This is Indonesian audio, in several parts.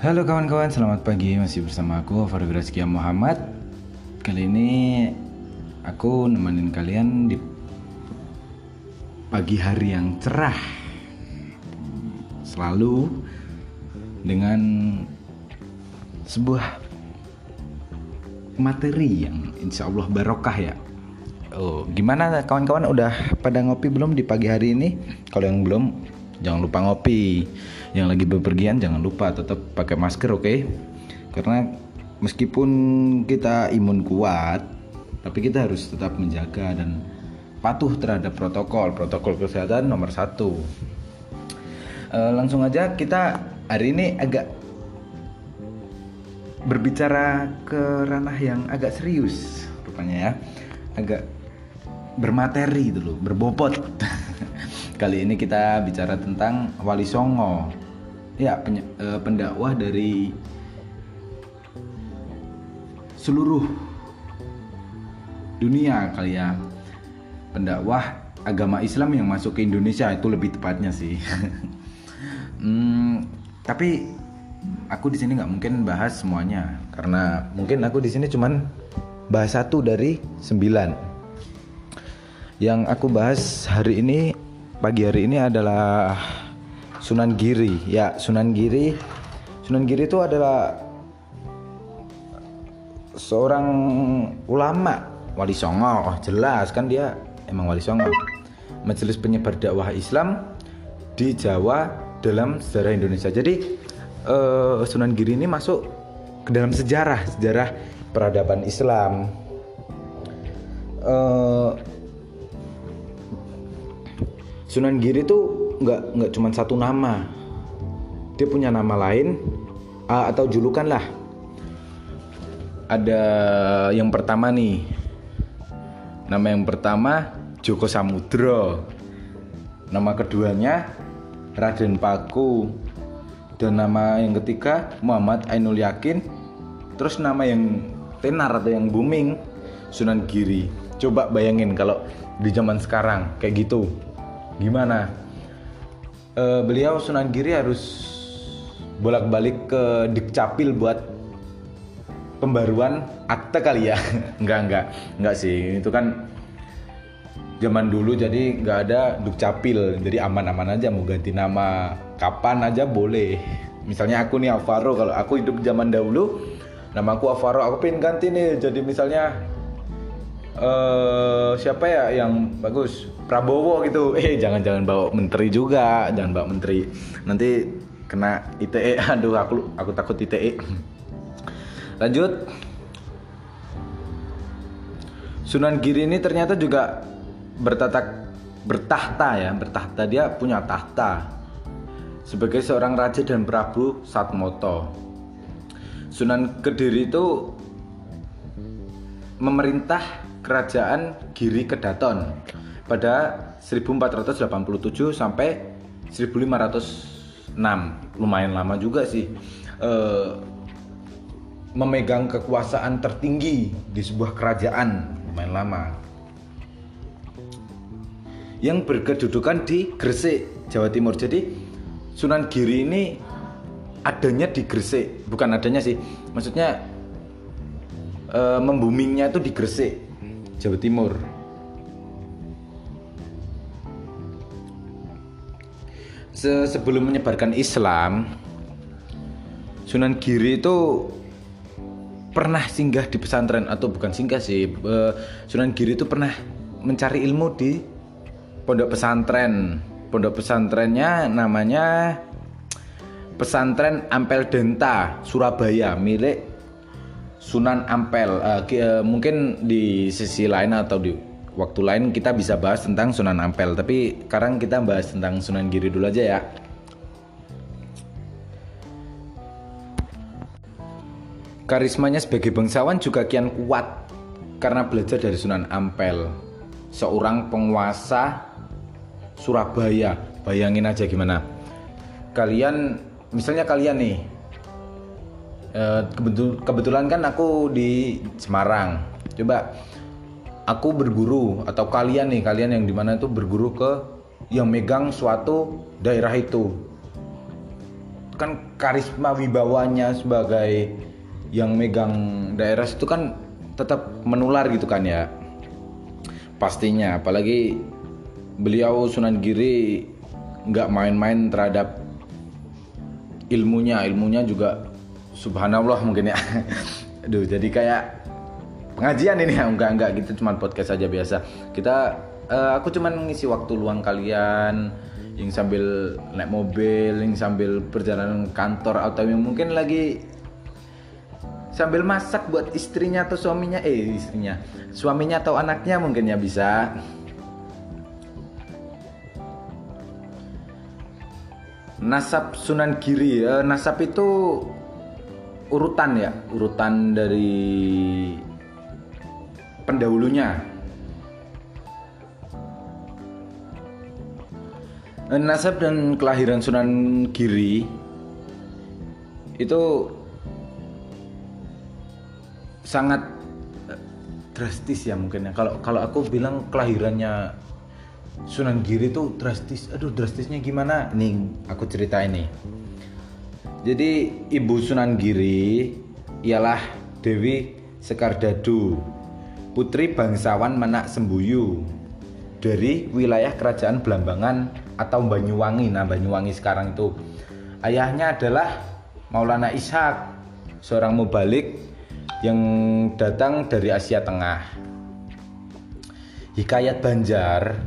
Halo kawan-kawan, selamat pagi. Masih bersama aku Rizky Muhammad. Kali ini aku nemenin kalian di pagi hari yang cerah. Selalu dengan sebuah materi yang insya Allah barokah ya. Oh, gimana kawan-kawan udah pada ngopi belum di pagi hari ini? Kalau yang belum, jangan lupa ngopi yang lagi bepergian jangan lupa tetap pakai masker oke? Okay? karena meskipun kita imun kuat tapi kita harus tetap menjaga dan patuh terhadap protokol. Protokol kesehatan nomor satu. E, langsung aja kita hari ini agak berbicara ke ranah yang agak serius rupanya ya. Agak bermateri dulu berbobot. Kali ini kita bicara tentang Wali Songo ya penye, uh, pendakwah dari seluruh dunia kali ya. Pendakwah agama Islam yang masuk ke Indonesia itu lebih tepatnya sih. Hmm, tapi aku di sini nggak mungkin bahas semuanya karena mungkin aku di sini cuman bahas satu dari sembilan. Yang aku bahas hari ini pagi hari ini adalah Sunan Giri. Ya, Sunan Giri. Sunan Giri itu adalah seorang ulama wali songo. Oh, jelas kan dia emang wali songo. Majelis penyebar dakwah Islam di Jawa dalam sejarah Indonesia. Jadi uh, Sunan Giri ini masuk ke dalam sejarah sejarah peradaban Islam. Uh, Sunan Giri itu nggak nggak cuma satu nama. Dia punya nama lain uh, atau julukan lah. Ada yang pertama nih. Nama yang pertama Joko Samudro. Nama keduanya Raden Paku. Dan nama yang ketiga Muhammad Ainul Yakin. Terus nama yang tenar atau yang booming Sunan Giri. Coba bayangin kalau di zaman sekarang kayak gitu. Gimana uh, beliau Sunan Giri harus bolak-balik ke Dikcapil buat pembaruan akte kali ya. Enggak enggak enggak sih. Itu kan zaman dulu jadi nggak ada dukcapil. Jadi aman-aman aja mau ganti nama kapan aja boleh. Misalnya aku nih Alvaro. Kalau aku hidup zaman dahulu nama aku Alvaro. Aku pengen ganti nih. Jadi misalnya uh, siapa ya yang bagus? Prabowo gitu. Eh jangan-jangan bawa menteri juga. Jangan bawa menteri. Nanti kena ITE aduh aku aku takut ITE lanjut. Sunan Giri ini ternyata juga bertatak bertahta ya bertahta. Dia punya tahta sebagai seorang raja dan prabu Satmoto. Sunan Kediri itu memerintah kerajaan Giri Kedaton pada 1487 sampai 1506 lumayan lama juga sih e, memegang kekuasaan tertinggi di sebuah kerajaan. Lumayan lama. Yang berkedudukan di Gresik Jawa Timur. Jadi Sunan Giri ini adanya di Gresik. Bukan adanya sih maksudnya e, membumingnya itu di Gresik Jawa Timur. Sebelum menyebarkan Islam Sunan Giri itu pernah singgah di pesantren atau bukan singgah sih Sunan Giri itu pernah mencari ilmu di pondok pesantren. Pondok pesantrennya namanya pesantren Ampel Denta Surabaya milik Sunan Ampel. Uh, mungkin di sisi lain atau di waktu lain kita bisa bahas tentang Sunan Ampel tapi sekarang kita bahas tentang Sunan Giri dulu aja ya. Karismanya sebagai bangsawan juga kian kuat karena belajar dari Sunan Ampel. Seorang penguasa Surabaya. Bayangin aja gimana. Kalian misalnya kalian nih eh, kebetulan kan aku di Semarang. Coba aku berguru atau kalian nih kalian yang di mana itu berguru ke yang megang suatu daerah itu. Kan karisma wibawanya sebagai yang megang daerah itu kan tetap menular gitu kan ya. Pastinya apalagi beliau Sunan Giri nggak main-main terhadap ilmunya. Ilmunya juga subhanallah mungkin ya. Aduh jadi kayak pengajian ini ya. Enggak enggak gitu cuman podcast aja biasa. Kita uh, aku cuman ngisi waktu luang kalian yang sambil naik mobil yang sambil perjalanan kantor atau yang mungkin lagi sambil masak buat istrinya atau suaminya. Eh istrinya. Suaminya atau anaknya mungkin ya bisa. Nasab Sunan Giri eh, nasab itu urutan ya urutan dari pendahulunya eh, nasab dan kelahiran Sunan Giri itu sangat eh, drastis ya mungkin ya. Kalau kalau aku bilang kelahirannya Sunan Giri itu drastis. Aduh, drastisnya gimana? Nih, aku cerita ini. Jadi ibu Sunan Giri ialah Dewi Sekardadu, putri bangsawan Menak Sembuyu dari wilayah kerajaan Blambangan atau Banyuwangi. Nah, Banyuwangi sekarang itu ayahnya adalah Maulana Ishak, seorang mubalik yang datang dari Asia Tengah. Hikayat Banjar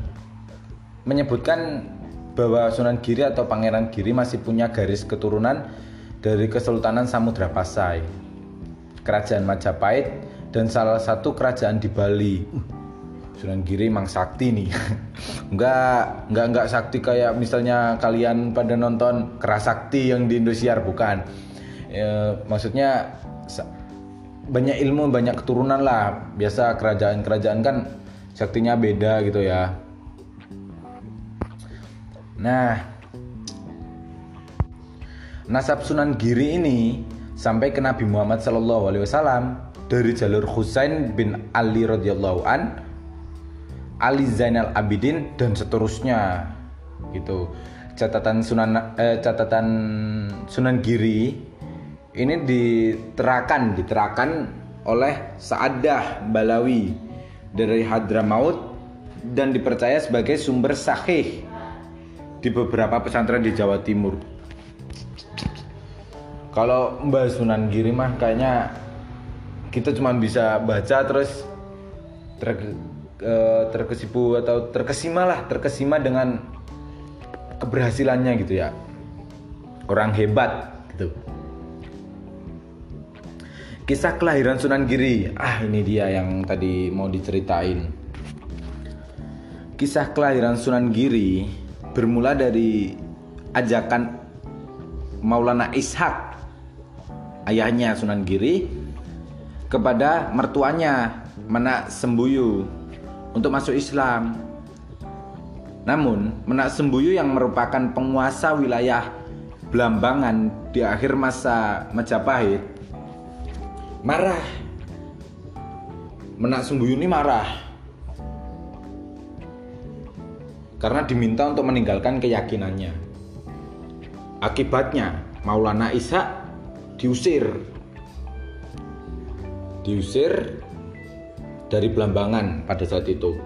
menyebutkan bahwa Sunan Giri atau Pangeran Giri masih punya garis keturunan dari Kesultanan Samudra Pasai, Kerajaan Majapahit, dan salah satu kerajaan di Bali. Sunan Giri emang sakti nih. enggak, enggak enggak sakti kayak misalnya kalian pada nonton Kerasakti yang di Indosiar bukan. E, maksudnya banyak ilmu banyak keturunan lah biasa kerajaan-kerajaan kan saktinya beda gitu ya nah nasab Sunan Giri ini sampai ke Nabi Muhammad Shallallahu Alaihi Wasallam dari jalur Husain bin Ali radhiyallahu an Ali Zainal Abidin dan seterusnya gitu. Catatan Sunan eh, catatan Sunan Giri ini diterakan diterakan oleh Sa'adah Balawi dari Hadramaut dan dipercaya sebagai sumber sahih di beberapa pesantren di Jawa Timur. Kalau Mbak Sunan Giri mah kayaknya kita cuma bisa baca terus ter, eh, terkesipu atau terkesima lah, terkesima dengan keberhasilannya gitu ya. Orang hebat gitu. Kisah kelahiran Sunan Giri. Ah, ini dia yang tadi mau diceritain. Kisah kelahiran Sunan Giri bermula dari ajakan Maulana Ishak, ayahnya Sunan Giri, kepada mertuanya Menak Sembuyu untuk masuk Islam. Namun, Menak Sembuyu yang merupakan penguasa wilayah Blambangan di akhir masa Majapahit marah Menak Sumbuyuni marah karena diminta untuk meninggalkan keyakinannya. Akibatnya Maulana Isa diusir. Diusir dari Belambangan pada saat itu.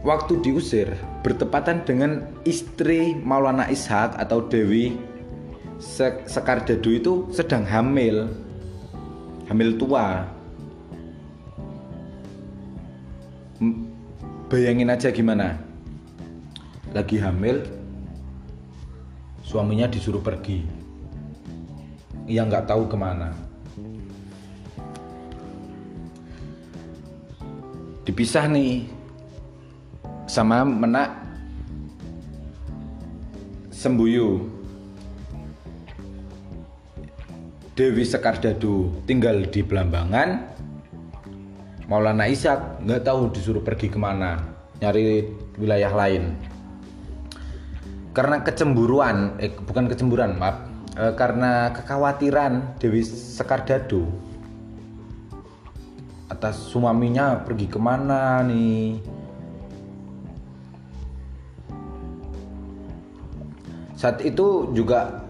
Waktu diusir bertepatan dengan istri Maulana Ishak atau Dewi Sekar Dadu itu sedang hamil. Hamil tua bayangin aja gimana. Lagi hamil suaminya disuruh pergi. Ia nggak tahu ke mana. Dipisah nih sama menak sembuyu. Dewi Sekardadu tinggal di Belambangan Maulana Ishak nggak tahu disuruh pergi ke mana nyari wilayah lain. Karena kecemburuan eh bukan kecemburuan maaf. Eh, karena kekhawatiran Dewi Sekardadu atas suaminya pergi ke mana nih. Saat itu juga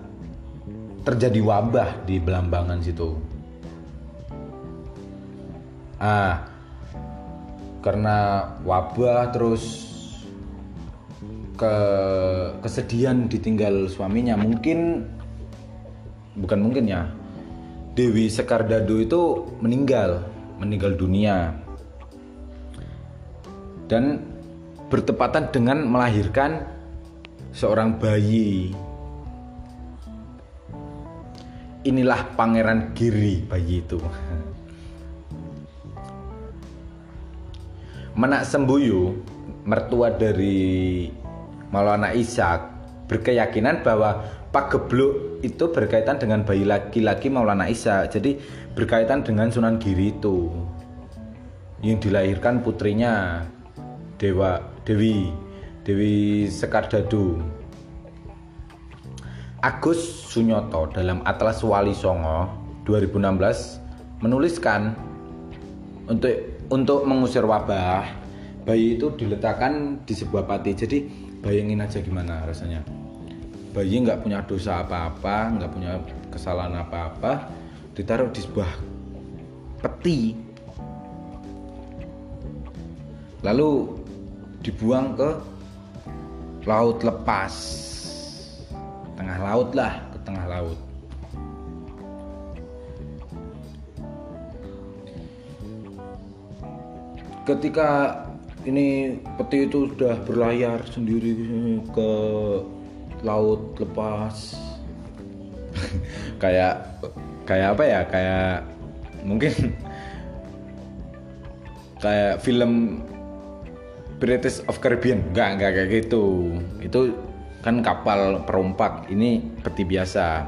terjadi wabah di Belambangan situ. Ah karena wabah terus ke kesedihan ditinggal suaminya. Mungkin bukan mungkin ya Dewi Sekardado itu meninggal meninggal dunia. Dan bertepatan dengan melahirkan seorang bayi. Inilah pangeran Giri bayi itu Menak Sembuyu mertua dari Maulana Ishak berkeyakinan bahwa Pak Gebluk itu berkaitan dengan bayi laki-laki Maulana Ishak. Jadi berkaitan dengan Sunan Giri itu yang dilahirkan putrinya Dewa Dewi Dewi Sekardadu. Agus Sunyoto dalam Atlas Wali Songo 2016 menuliskan untuk untuk mengusir wabah bayi itu diletakkan di sebuah pati. Jadi bayangin aja gimana rasanya. Bayi nggak punya dosa apa-apa nggak punya kesalahan apa-apa ditaruh di sebuah peti. Lalu dibuang ke laut lepas. Tengah laut lah ke tengah laut ketika ini peti itu sudah berlayar sendiri ke laut lepas. Kayak kayak apa ya? Kayak mungkin kayak film British of Caribbean. Enggak enggak kayak gitu. Itu kan kapal perompak. Ini peti biasa.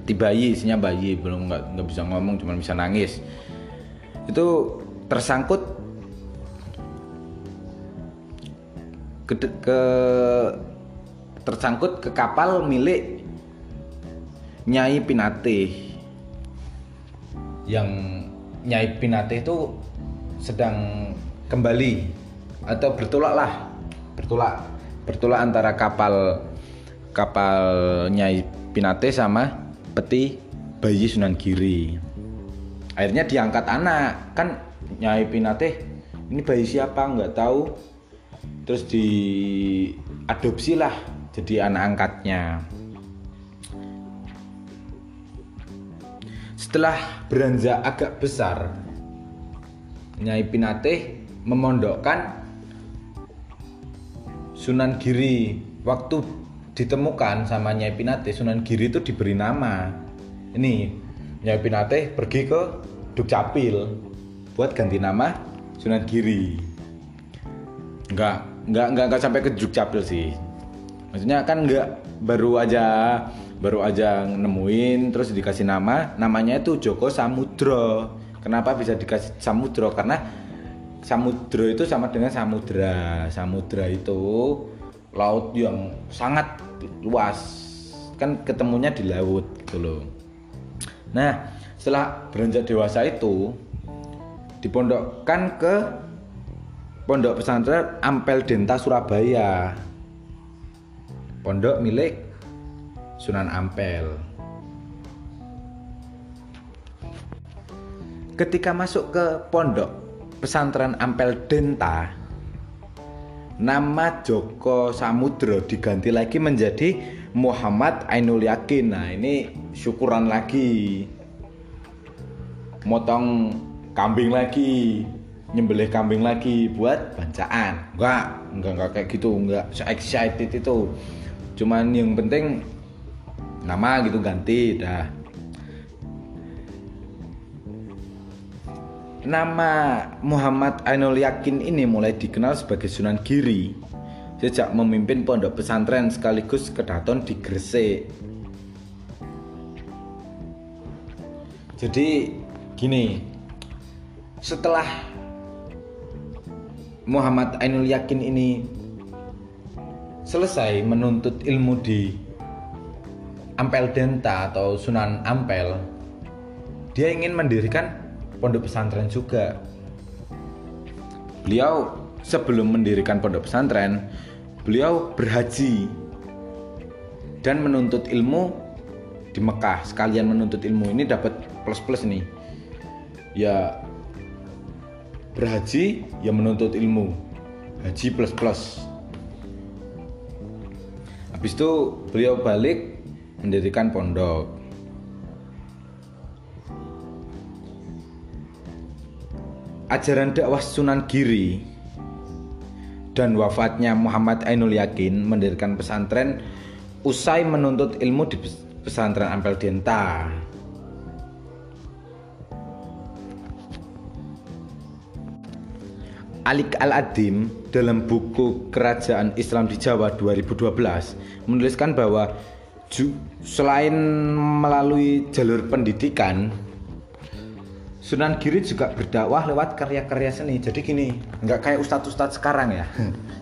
Peti bayi isinya bayi. Belum nggak nggak bisa ngomong cuma bisa nangis. Itu tersangkut ke, ke tersangkut ke kapal milik Nyai Pinate. Yang Nyai Pinate itu sedang kembali atau bertolak lah. Bertolak bertolak antara kapal kapal Nyai Pinate sama peti bayi Sunan Giri akhirnya diangkat anak. Kan Nyai Pinate ini bayi siapa? Nggak tahu terus diadopsi lah jadi anak angkatnya. Setelah beranjak agak besar Nyai Pinate memondokkan Sunan Giri. Waktu ditemukan sama Nyai Pinate Sunan Giri itu diberi nama. Ini Nyai Pinate pergi ke Dukcapil buat ganti nama Sunan Giri. Enggak nggak nggak nggak sampai ke Jukcapil sih. Maksudnya kan nggak baru aja baru aja nemuin terus dikasih nama. Namanya itu Joko Samudro. Kenapa bisa dikasih Samudro? Karena Samudro itu sama dengan samudra. Samudra itu laut yang sangat luas. Kan ketemunya di laut gitu loh. Nah setelah beranjak dewasa itu dipondokkan ke Pondok Pesantren Ampel Denta Surabaya. Pondok milik Sunan Ampel. Ketika masuk ke pondok pesantren Ampel Denta, nama Joko Samudro diganti lagi menjadi Muhammad Ainul Yakin. Nah, ini syukuran lagi. Motong kambing lagi nyembelih kambing lagi buat bancaan. Enggak enggak enggak kayak gitu enggak so excited itu. Cuman yang penting nama gitu ganti dah. Nama Muhammad Ainul Yakin ini mulai dikenal sebagai Sunan Giri sejak memimpin pondok pesantren sekaligus kedaton di Gresik. Jadi gini, setelah Muhammad Ainul Yakin ini selesai menuntut ilmu di Ampel Denta atau Sunan Ampel, dia ingin mendirikan pondok pesantren juga. Beliau sebelum mendirikan pondok pesantren, beliau berhaji dan menuntut ilmu di Mekah sekalian menuntut ilmu ini dapat plus plus nih ya berhaji ya menuntut ilmu. Haji plus plus. Habis itu beliau balik mendirikan pondok. Ajaran dakwah Sunan Giri dan wafatnya Muhammad Ainul Yakin mendirikan pesantren usai menuntut ilmu di pesantren Ampel Denta. Alik Al-Adim dalam buku Kerajaan Islam di Jawa 2012 menuliskan bahwa selain melalui jalur pendidikan Sunan Giri juga berdakwah lewat karya-karya seni. Jadi gini, nggak kayak ustadz-ustadz sekarang ya.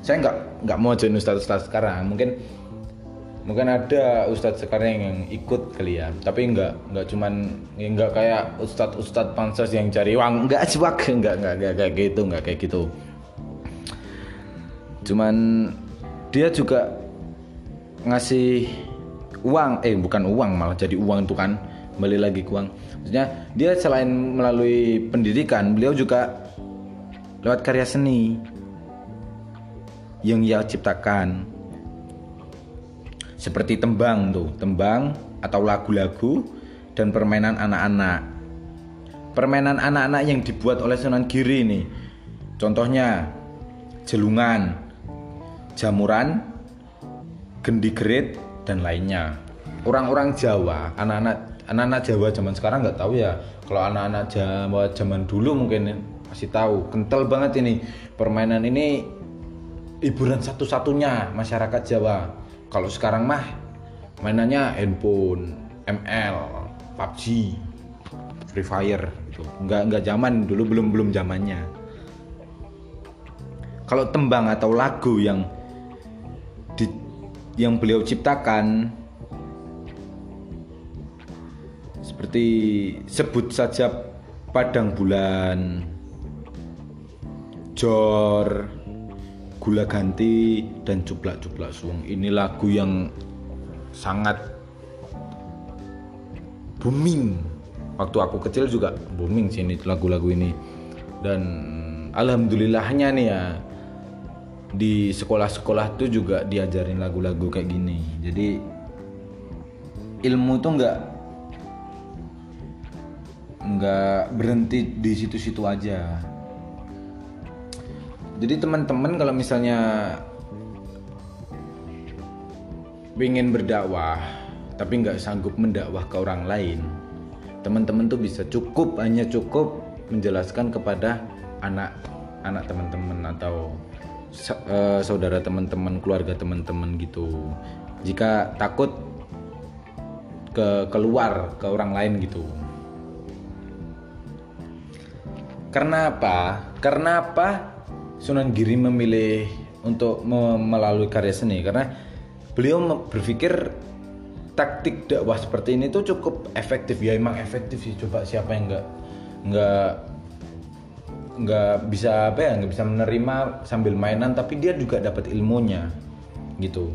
Saya nggak nggak mau jadi ustadz-ustadz sekarang. Mungkin mungkin ada ustadz sekarang yang ikut kali ya tapi nggak nggak cuman ya nggak kayak ustadz ustadz pansos yang cari uang nggak cuak nggak nggak nggak kayak gitu nggak kayak gitu. Cuman dia juga ngasih uang eh bukan uang malah jadi uang itu kan balik lagi uang. Maksudnya dia selain melalui pendidikan beliau juga lewat karya seni yang ia ciptakan seperti tembang tuh, tembang atau lagu-lagu dan permainan anak-anak. Permainan anak-anak yang dibuat oleh Sunan Giri ini. Contohnya jelungan, jamuran, gendigerit dan lainnya. Orang-orang Jawa, anak-anak anak-anak Jawa zaman sekarang nggak tahu ya. Kalau anak-anak Jawa zaman dulu mungkin masih tahu. Kental banget ini permainan ini hiburan satu-satunya masyarakat Jawa kalau sekarang mah mainannya handphone, ML, PUBG, Free Fire gitu. Nggak nggak zaman dulu belum belum zamannya. Kalau tembang atau lagu yang di, yang beliau ciptakan seperti sebut saja padang bulan, jor, Gula Ganti dan Cuplak-Cuplak Suwung. Ini lagu yang sangat booming. Waktu aku kecil juga booming sih ini lagu-lagu ini. Dan alhamdulillahnya nih ya di sekolah-sekolah tuh juga diajarin lagu-lagu kayak gini. Jadi ilmu tuh nggak nggak berhenti di situ-situ aja jadi teman-teman kalau misalnya ingin berdakwah tapi nggak sanggup mendakwah ke orang lain teman-teman tuh bisa cukup hanya cukup menjelaskan kepada anak anak teman-teman atau uh, saudara teman-teman keluarga teman-teman gitu. Jika takut ke keluar ke orang lain gitu. Karena apa? Karena apa Sunan Giri memilih untuk melalui karya seni. Karena beliau berpikir taktik dakwah seperti ini tuh cukup efektif. Ya emang efektif sih. Coba siapa yang nggak nggak nggak bisa apa ya nggak bisa menerima sambil mainan tapi dia juga dapat ilmunya gitu.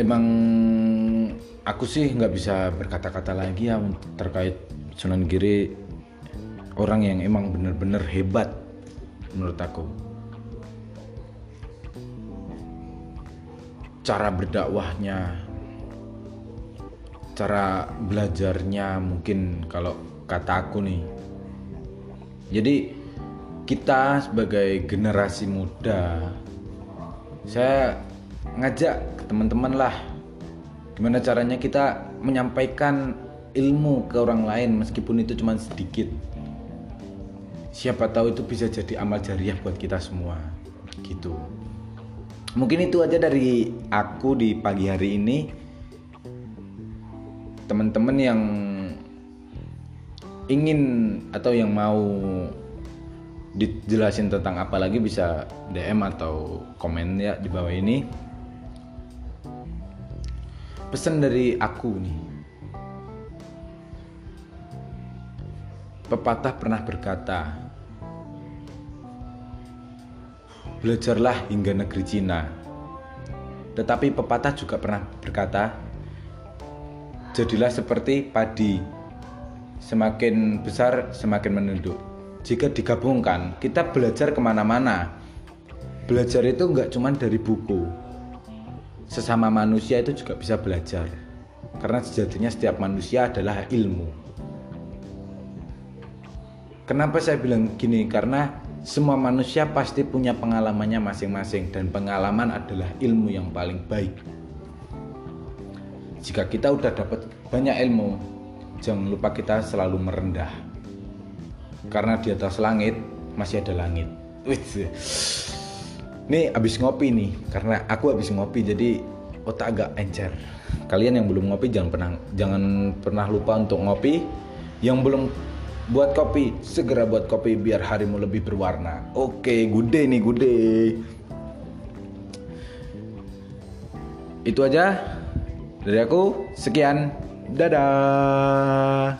Emang aku sih nggak bisa berkata-kata lagi ya terkait Sunan Giri orang yang emang bener-bener hebat menurut aku. Cara berdakwahnya cara belajarnya mungkin kalau kata aku nih. Jadi kita sebagai generasi muda saya ngajak teman-teman lah gimana caranya kita menyampaikan ilmu ke orang lain meskipun itu cuma sedikit siapa tahu itu bisa jadi amal jariah buat kita semua. Gitu. Mungkin itu aja dari aku di pagi hari ini. Teman-teman yang ingin atau yang mau dijelasin tentang apa lagi bisa DM atau komen ya di bawah ini. Pesan dari aku nih pepatah pernah berkata belajarlah hingga negeri Cina. Tetapi pepatah juga pernah berkata, jadilah seperti padi, semakin besar semakin menunduk. Jika digabungkan, kita belajar ke mana-mana. Belajar itu nggak cuma dari buku. Sesama manusia itu juga bisa belajar. Karena sejatinya setiap manusia adalah ilmu. Kenapa saya bilang gini? Karena semua manusia pasti punya pengalamannya masing-masing dan pengalaman adalah ilmu yang paling baik. Jika kita udah dapat banyak ilmu, jangan lupa kita selalu merendah. Karena di atas langit masih ada langit. Nih abis ngopi nih, karena aku abis ngopi jadi otak agak encer. Kalian yang belum ngopi jangan pernah jangan pernah lupa untuk ngopi. Yang belum buat kopi segera buat kopi biar harimu lebih berwarna. Oke gude nih gude. Itu aja dari aku. Sekian. Dadah